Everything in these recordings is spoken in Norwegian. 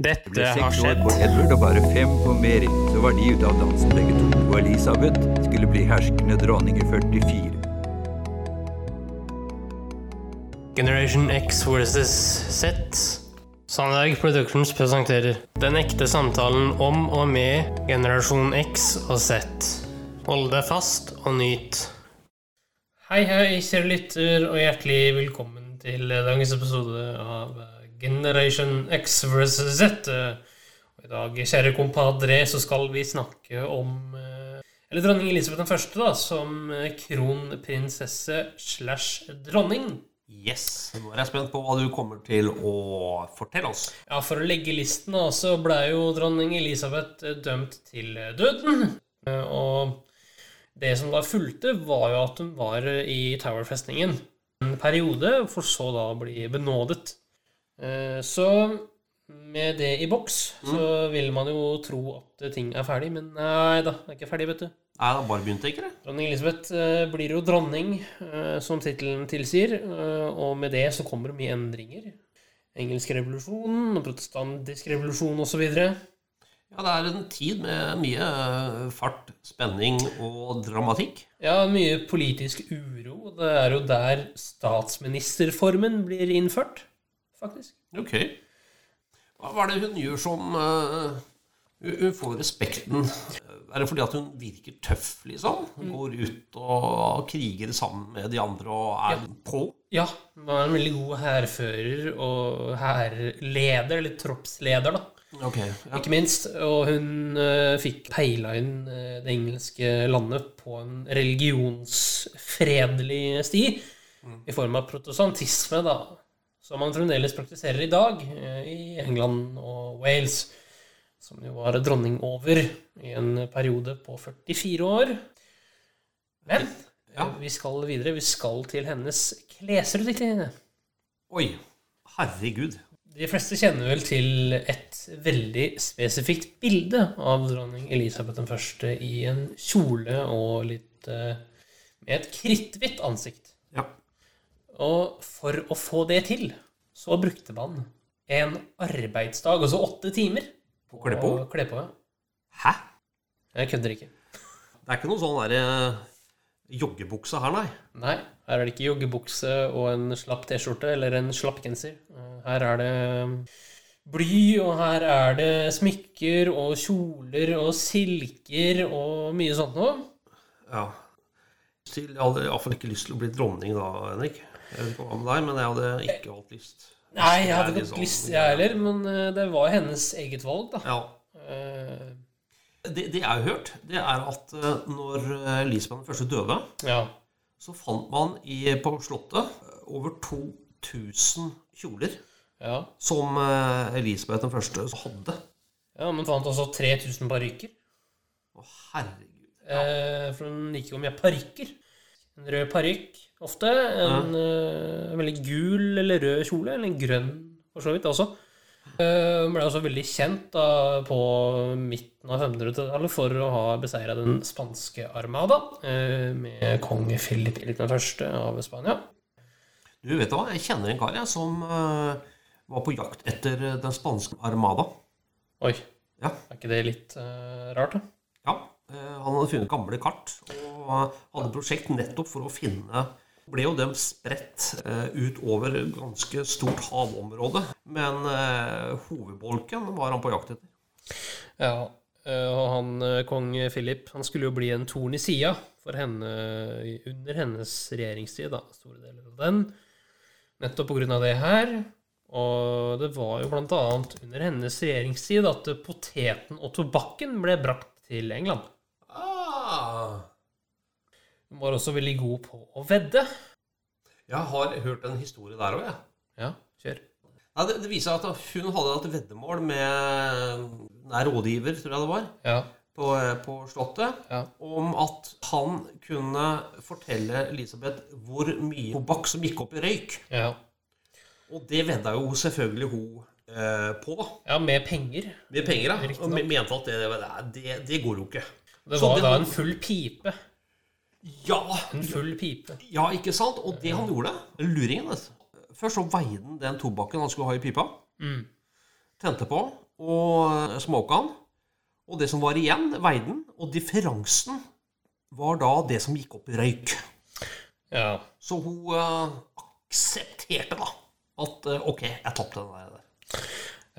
Dette har seks år skjedd. på Edward og bare fem på Mary. Så var de ute av dansen begge to. Og Elisabeth skulle bli herskende dronning i 44. Generation X versus Z. Sandberg Productions presenterer Den ekte samtalen om og med generasjon X og Z. Hold deg fast og nyt. Hei, hei, kjære lytter, og hjertelig velkommen til dagens episode av Generation X versus Z. Og I dag, kjære kompadre, så skal vi snakke om eh, Eller dronning Elisabeth 1., da, som eh, kronprinsesse slash dronning. Yes. Nå er jeg spent på hva du kommer til å fortelle oss. Ja, For å legge listen da, så ble jo dronning Elisabeth eh, dømt til eh, døden. Eh, Og det som da fulgte, var jo at hun var eh, i Tower-festningen en periode, for så da å bli benådet. Eh, Så med det i boks, så vil man jo tro at ting er ferdig, men nei da, det er ikke ferdig, vet du. Nei, da bare begynte ikke det? Dronning Elisabeth eh, blir jo dronning, eh, som tittelen tilsier, og med det så kommer det mye endringer. Engelsk revolusjon, protestantisk revolusjon osv. Ja, det er en tid med mye fart, spenning og dramatikk. Ja, mye politisk uro. Det er jo der statsministerformen blir innført, faktisk. Ok. Hva er det hun gjør som uh, hun får respekten? Er det fordi at hun virker tøff, liksom? Hun går ut og kriger sammen med de andre og er på? Ja, hun var en veldig god hærfører og hærleder, eller troppsleder, da. Okay, Ja. Ikke minst. Og hun uh, fikk peila inn uh, det engelske landet på en religionsfredelig sti i form av protestantisme, da. Som man fremdeles praktiserer i dag eh, i England og Wales. Som jo var dronning over i en periode på 44 år. Men Ja. eh, vi skal videre. Vi skal til hennes klesutvikling. Oi. Herregud. De fleste kjenner vel til et veldig spesifikt bilde av dronning Elisabeth 1. i en kjole og litt eh, med et kritthvitt ansikt. Og for å få det til, så brukte man en arbeidsdag, altså åtte timer, På å kle på? kle på. ja. Hæ? Jeg kødder ikke. Det er ikke noe sånn derre joggebukse her, nei. Nei, her er det ikke joggebukse og en slapp T-skjorte eller en slapp genser. Eh, Her er det bly, og her er det smykker og kjoler og silker og mye sånt noe. Ja. Jeg hadde iallfall ikke lyst til å bli dronning da, Henrik. Jeg vet ikke hva med deg, men jeg hadde ikke valgt lyst. Nei, jeg hadde ikke sånn- lyst, jeg heller, men eh, det var hennes eget valg, da. Ja. Eh, Det, det jeg har hørt, det er at eh, når Lisbeth første døde, Ja. så fant man i, på Slottet over 2000 kjoler ja. som Elisabeth den første hadde. Ja, men fant også 3000 parykker. Å, herregud. Eh, for hun liker jo mye parykker. En rød parykk ofte. En eh, veldig gul eller rød kjole. Eller en grønn, for så vidt også. Uh, ble også veldig kjent da, på midten av 1500-tallet for å ha beseira den spanske armada uh, med kong Philip I av Spania. Du vet hva, jeg kjenner en kar jeg, som uh, var på jakt etter den spanske armada. Oi, Ja. er ikke det litt rart, da? Ja, han hadde funnet gamle kart og hadde prosjekt nettopp for å finne ble jo dem spredt utover et ganske stort havområde. Men eh, hovedbolken var han på jakt etter. Ja, eh, og han eh, kong Philip han skulle jo bli en torn i sida henne under hennes regjeringstid, da, store deler av den. Nettopp av det her. Og det var jo annet under hennes regjeringstid at poteten og tobakken ble brakt til England. Hun var også veldig god på å vedde. jeg har hørt en historie der òg, jeg. Ja, kjør. Ja, det, det viser at hun hadde hatt veddemål med nær rådgiver, tror jeg det var, Ja, på, på Slottet, ja. om at han kunne fortelle Elisabeth hvor mye tobakk som gikk opp i røyk. ja. Og det vedda jo selvfølgelig hun eh, på, da. ja med penger. Med penger, ja. Og mente at det, det, det går jo ikke. Det var da en full pipe. Ja, En full pipe. ja, ikke sant? Og det han gjorde, luringen du. Først så veide han den tobakken han skulle ha i pipa. Mm. Tente på, og smoka den. Og det som var igjen, veide den. Og differansen var da det som gikk opp i røyk. Ja. Så hun uh, aksepterte da at uh, ok, jeg tapte den der.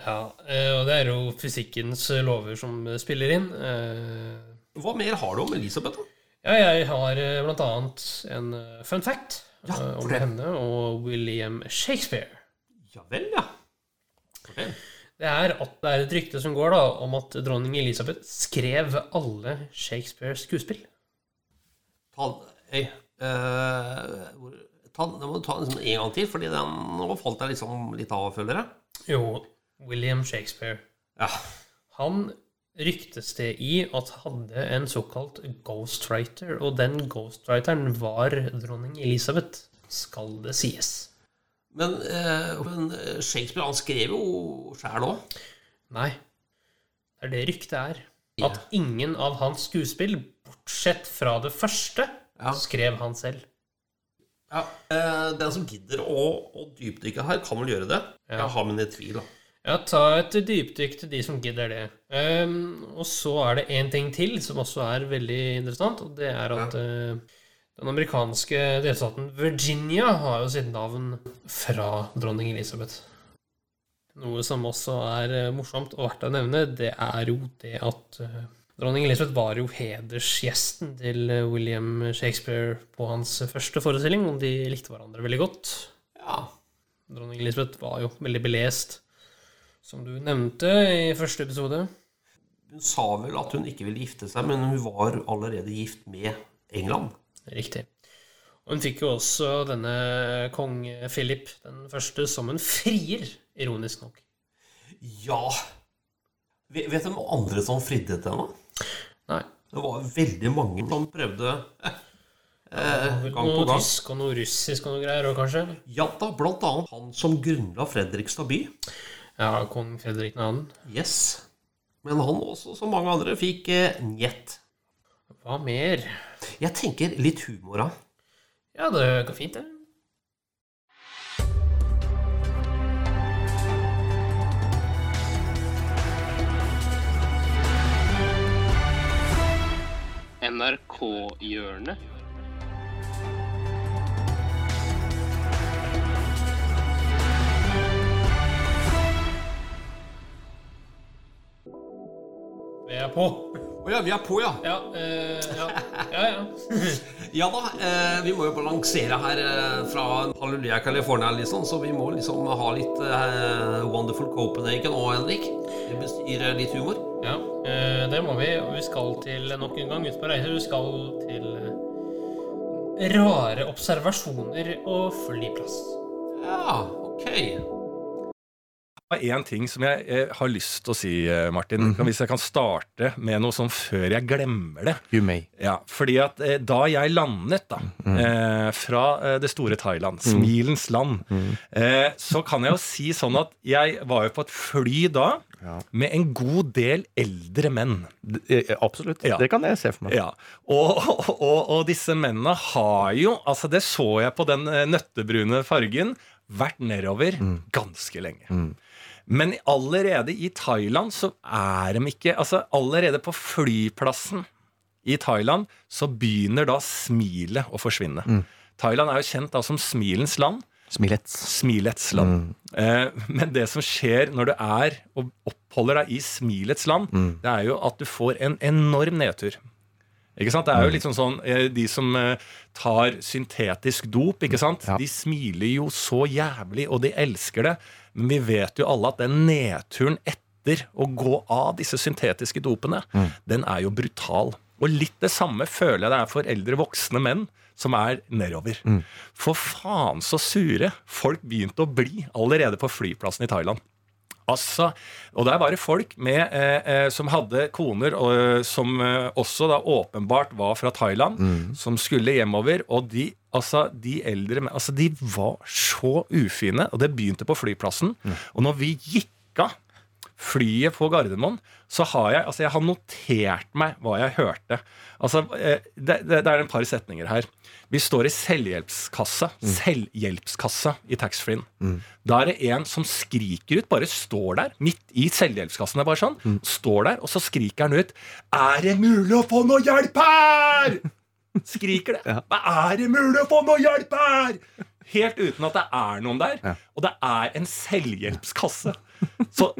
ja. eh, Og det er jo fysikkens lover som spiller inn. Uh... Hva mer har du om Elisabeth? Ja, jeg har eh, blant annet en eh, fun fact Ja, eh, om henne og William Shakespeare. Ja vel, ja. Det er at det er et rykte som går da om at dronning Elisabeth skrev alle Shakespeares skuespill. Ta, ei, uh, ta, det må du ta liksom en gang til, fordi den, nå falt jeg liksom litt av, føler jeg. Jo, William Shakespeare. Ja. Han ryktes det i at hadde en såkalt ghostwriter, og den ghostwriteren var dronning Elisabeth, skal det sies. Men, eh, men Shakespeare han skrev jo sjæl òg. Nei. Det er det ryktet er. At ingen av hans skuespill, bortsett fra det første, Ja. skrev han selv. Ja, eh, den som gidder å, å dypdykke her, kan vel gjøre det. Ja. Jeg har mine tvil. da. Ja, ta et dypdykk til de som gidder det. Um, og så er det én ting til som også er veldig interessant, og det er at eh, den amerikanske delstaten Virginia har jo sitt navn fra dronning Elisabeth. Noe som også er eh, morsomt og verdt å nevne, det er jo det at eh, dronning Elisabeth var jo hedersgjesten til William Shakespeare på hans første forestilling, og de likte hverandre veldig godt. Ja. Dronning Elisabeth var jo veldig belest, som du nevnte i første episode. Hun sa vel at hun ikke ville gifte seg, men hun var allerede gift med England. Riktig. Og hun fikk jo også denne kong Philip den første som en frier, ironisk nok. Ja Vet du om andre som fridde til henne? Nei. Det var veldig mange som prøvde eh, gang på Noe gang. tysk og noe russisk og noe greier òg, kanskje? Ja da, blant annet han som grunnla Fredrikstad by. Ja, kong Fredrik 2. Yes. Men han også, som mange andre, fikk eh, njett. Hva mer? Jeg tenker litt humor da. Ja, det går fint, det. NRK-hjørnet. Vi er på. Å ja, vi er på, ja. Ja, eh, ja, ja. ja. Ja da, eh, vi må jo balansere her eh, fra Halleluja California, liksom, så vi må liksom ha litt eh, Wonderful Copenhagen òg, Henrik. Det bestyr eh, litt humor. Ja, eh, det må vi. Og vi skal til nok en gang ut på reise. Vi skal til eh, rare observasjoner og flyplass. Ja, ok. Er én ting som jeg eh, har lyst til å si, eh, Martin. Hvis jeg kan starte med noe sånn før jeg glemmer det. You may. Ja, fordi at eh, da jeg landet da, eh, fra det store Thailand, smilens land, eh, så kan jeg jo si sånn at jeg var jo på et fly da med en god del eldre menn. Absolutt. Ja. Det kan jeg se for meg. Ja, og, og, og disse mennene har jo, altså det så jeg på den nøttebrune fargen, vært nedover ganske lenge. Men allerede i Thailand så er de ikke Altså allerede på flyplassen i Thailand så begynner da smilet å forsvinne. Thailand er jo kjent da som smilens land. Smilets. Smilets land. Eh, men det som skjer når du er og oppholder deg i smilets land, det er jo at du får en enorm nedtur. Ikke sant? Det er jo litt sånn sånn eh, De som eh, tar syntetisk dop, ikke sant? Ja. de smiler jo så jævlig, og de elsker det. Men vi vet jo alle at den nedturen etter å gå av disse syntetiske dopene, den er jo brutal. Og litt det samme føler jeg det er for eldre voksne menn som er nedover. For faen så sure folk begynte å bli allerede på flyplassen i Thailand. Altså, og der var det folk med, eh, eh, som hadde koner og, som eh, også da åpenbart var fra Thailand, som skulle hjemover. Og de, altså, de eldre altså, de var så ufine, og det begynte på flyplassen. Og når vi gikk av flyet på Gardermoen, så har jeg altså jeg har notert meg hva jeg hørte. Altså, eh, det, det, det er en par setninger her. Vi står i selvhjelpskassa, selvhjelpskassa i taxfree-en. Da er det en som skriker ut, bare står der, midt i selvhjelpskassen. Det er bare sånn, Står der, og så skriker han ut Er det mulig å få noe hjelp her?! Skriker det. Ja. Er det mulig å få noe hjelp her?! Helt uten at det er noen der. Og det er en selvhjelpskasse. Så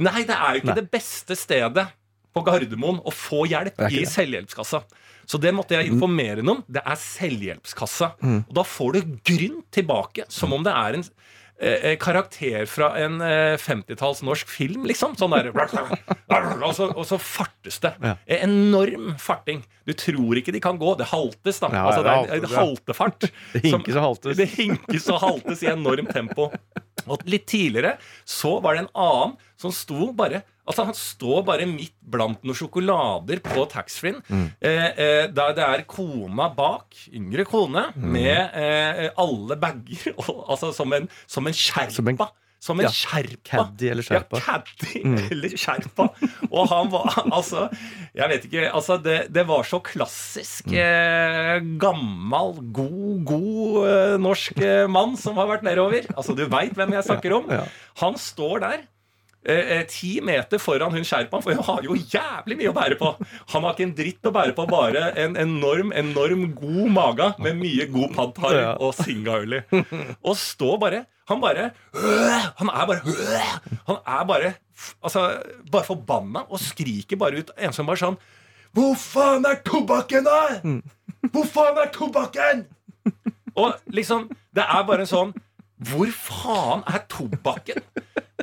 nei, det er jo ikke det beste stedet på Gardermoen å få hjelp i det. selvhjelpskassa. Så det måtte jeg informere noen om. Det er selvhjelpskassa. Og da får du grunn tilbake, som om det er en eh, eh, karakter fra en eh, 50-talls norsk film, liksom. Sånn der og, så, og så fartes det. Ja. Enorm farting. Du tror ikke de kan gå. Det haltes, da. Ja, altså, det er en haltefart. Det hinkes og haltes. Det hinkes og haltes i enormt tempo. Og litt tidligere så var det en annen som sto bare Altså Han står bare midt blant noen sjokolader på taxfree-en. Mm. Eh, eh, der det er kona bak, yngre kone, Mm. med eh, alle bager. Og, altså som en, som en skjerpa. Som en Ja, skjerpa. caddy eller skjerpa. Mm. Ja, caddy eller skjerpa. Og han var altså Jeg vet ikke. altså Det, det var så klassisk Mm. eh, gammal, god, god eh, norsk eh, mann som har vært nedover. Altså Du veit hvem jeg snakker om. Han står der. eh, Ti meter foran hun sherpaen, for hun har jo jævlig mye å bære på. Han har ikke en dritt å bære på, bare en enorm enorm god mage med mye god pad thai Ja. og singaøli. Og står bare Han bare Han er bare Han er bare Altså, bare forbanna og skriker bare ut en som bare sånn Hvor faen er tobakken, da?! Hvor faen er tobakken?! Og liksom Det er bare en sånn Hvor faen er tobakken?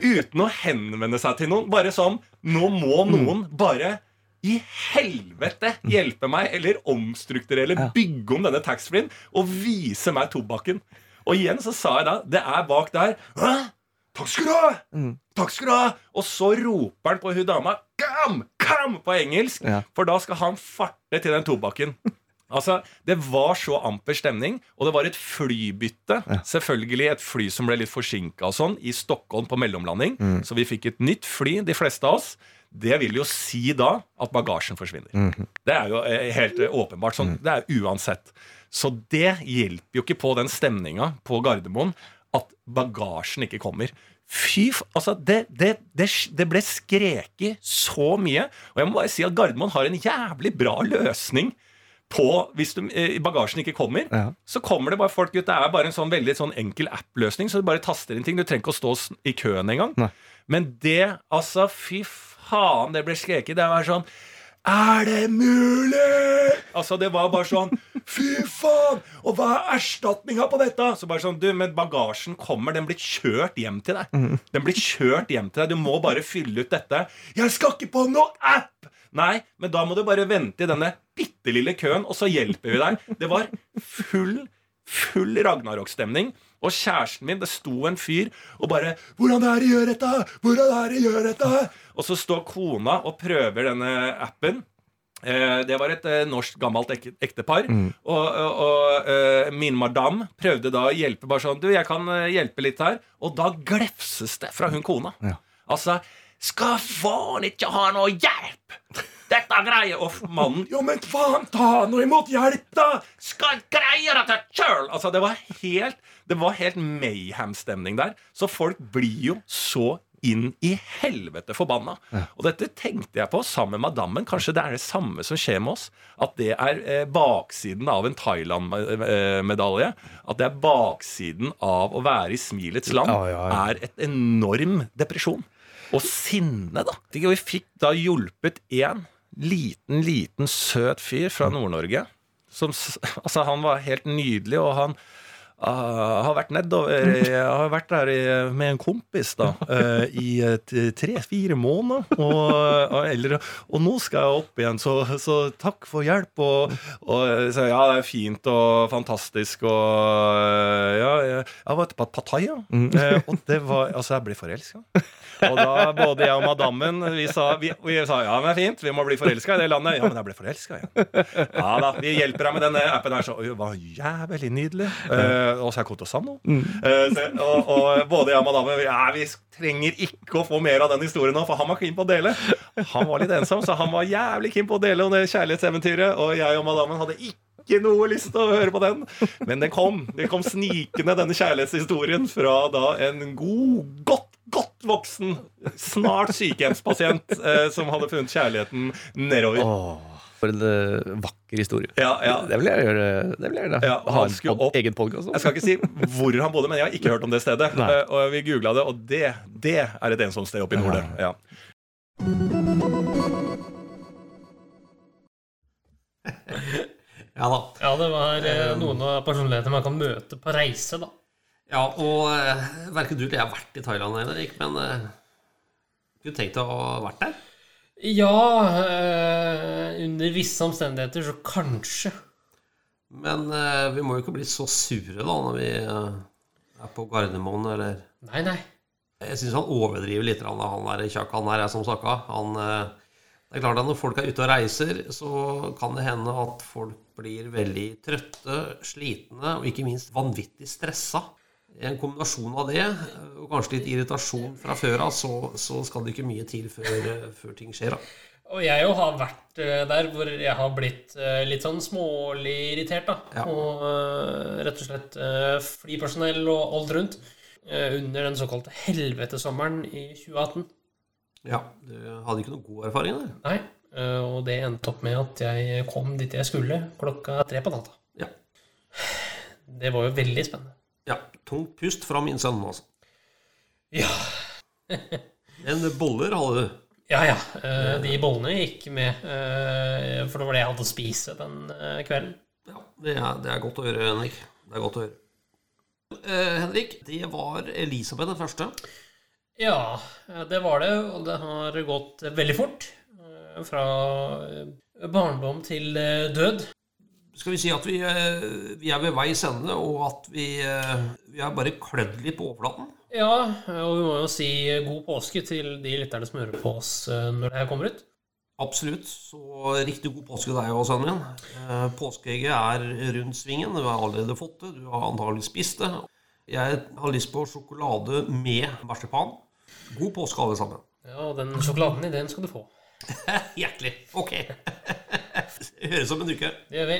Uten å henvende seg til noen. Bare sånn Nå må noen bare i helvete hjelpe meg, eller omstrukturere, eller bygge om denne taxfree-en og vise meg tobakken. Og igjen så sa jeg da Det er bak der. Hæ? Takk skal du ha! Takk skal du ha! Og så roper han på hun dama Come! Come! på engelsk. For da skal han farte til den tobakken. Altså, Det var så amper stemning, og det var et flybytte. Selvfølgelig et fly som ble litt forsinka sånn, i Stockholm på mellomlanding. Så vi fikk et nytt fly, de fleste av oss. Det vil jo si da at bagasjen forsvinner. Det er jo eh, helt eh, åpenbart sånn. Det er uansett. Så det hjelper jo ikke på den stemninga på Gardermoen at bagasjen ikke kommer. Fy. Altså, det, det, det, det ble skreket så mye. Og jeg må bare si at Gardermoen har en jævlig bra løsning på Hvis du, eh, bagasjen ikke kommer, Ja. så kommer det bare folk ut. Det er bare en sånn veldig sånn enkel app-løsning, så du bare taster inn ting. Du trenger ikke å stå i køen engang. Men det, altså, fy faen, det ble skreket. Det var sånn Er det mulig?! Altså, det var bare sånn Fy faen! Og hva er erstatninga på dette? Så bare sånn, du, men bagasjen kommer. Den blir kjørt hjem til deg. Den blir kjørt hjem til deg. Du må bare fylle ut dette. Jeg skal ikke på noe app! Nei, men da må du bare vente i denne bitte lille køen, og så hjelper vi deg. Det var full, full Ragnarok-stemning. Og kjæresten min, det sto en fyr og bare 'Hvordan er det gjør dette? Hvordan er det gjør dette?' Og så står kona og prøver denne appen. Eh, det var et eh, norsk gammelt ektepar. ektepar. Og, og, og eh, min madam prøvde da å hjelpe bare sånn 'Du, jeg kan hjelpe litt her.' Og da glefses det fra hun kona. Ja. Altså Skal faen ikke ha noe hjelp! Dette greier Og mannen Jo, men faen, ta nå imot hjelp, da! Skal greie dette sjøl! Altså, det var helt Det var helt mayhem-stemning der. Så folk blir jo så inn i helvete forbanna. Og dette tenkte jeg på sammen med madammen. Kanskje det er det samme som skjer med oss. At det er eh, baksiden av en Thailand-medalje. At det er baksiden av å være i smilets land. Ja, ja, ja. Er et enorm depresjon. Og sinne, da. Vi fikk da hjulpet én liten, liten søt fyr fra Nord-Norge. Som, altså, han var helt nydelig, og han ah, har vært nedover Jeg har vært der med en kompis da eh, i tre-fire måneder. Og, og, eller, og nå skal jeg opp igjen, så, så takk for hjelp. Og, og så, ja, det er fint og fantastisk og eh, Ja, jeg, jeg var på Pattaya, eh, og det var Altså, jeg ble forelska. Og da både jeg og madammen vi sa, vi, vi sa ja, men det er fint, vi må bli forelska i det landet. Ja, men jeg ble forelska igjen. Ja da, vi hjelper deg med denne appen her. Så, «Oi, det var jævlig nydelig. Eh, Og så er Sand nå. Mm. se, og, og både jeg og madame ja, vi trenger ikke å få mer av den historien nå, for han var keen på å dele. Han var litt ensom, så han var jævlig keen på å dele om det kjærlighetseventyret. Og jeg og madammen hadde ikke noe lyst til å høre på den. Men den kom. Den kom snikende, denne kjærlighetshistorien, fra da en god, godt Godt voksen, snart sykehjemspasient eh, som hadde funnet kjærligheten nedover. Åh, for en uh, vakker historie. Ja, ja. Det vil jeg gjøre. Det vil jeg gjøre. Ja, ha en pod opp- egen podkast. Jeg skal ikke si hvor han bodde, men jeg har ikke hørt om det stedet. Nei. Eh, Og vi googla det, og det, det er et ensomt sted oppe i Nordet. Ja. Ja da. Ja, det var eh, noen av personlighetene man kan møte på reise, da. Ja, og uh, verken du eller jeg har vært i Thailand, Henrik, men uh, du tenkte å ha vært der? Ja, øh, under visse omstendigheter så kanskje. Men øh, vi må jo ikke bli så sure da når vi øh, er på Gardermoen, eller Nei, nei. Jeg syns han overdriver litt, han han der kjakkan her, jeg som snakka. Han, det er klart at når folk er ute og reiser, så kan det hende at folk blir veldig trøtte, slitne og ikke minst vanvittig stressa. En kombinasjon av det, og kanskje litt irritasjon fra før av, så, så skal det ikke mye til før, eh, før ting skjer. da. Og jeg jo har vært eh, der hvor jeg har blitt eh, litt sånn smålig irritert, da. Ja. Og rett og slett flypersonell og alt rundt. Under den såkalte helvetesommeren i 2018. Ja, Du hadde ikke noen god erfaring der? Nei. Og det endte opp med at jeg kom dit jeg skulle klokka tre på natta. Ja. Det var jo veldig spennende. Tungt pust fra min sønn, altså. Ja, En boller hadde du. ja. ja. eh, De bollene gikk med, eh, for det var det jeg hadde å spise den eh, kvelden. Ja, det er, det er godt å høre, Henrik. Det er godt å høre. Eh, Henrik, det var Elisabeth den første. Ja, det var det, og det har gått veldig fort. Fra barndom til død. Skal vi si at vi, eh, vi er ved veis ende, og at vi, eh, vi er bare klødd litt på overflaten? Ja, og vi må jo si god påske til de lytterne som hører på oss eh, når det her kommer ut. Absolutt. Så riktig god påske deg òg, min. Påskeegget er rundt svingen. Du har allerede fått det. Du har antagelig spist det. Jeg har lyst på sjokolade med marsipan. God påske, alle sammen. Ja, og den sjokoladen i den skal du få. Hjertelig. Ok. Høres om en uke. Det gjør vi.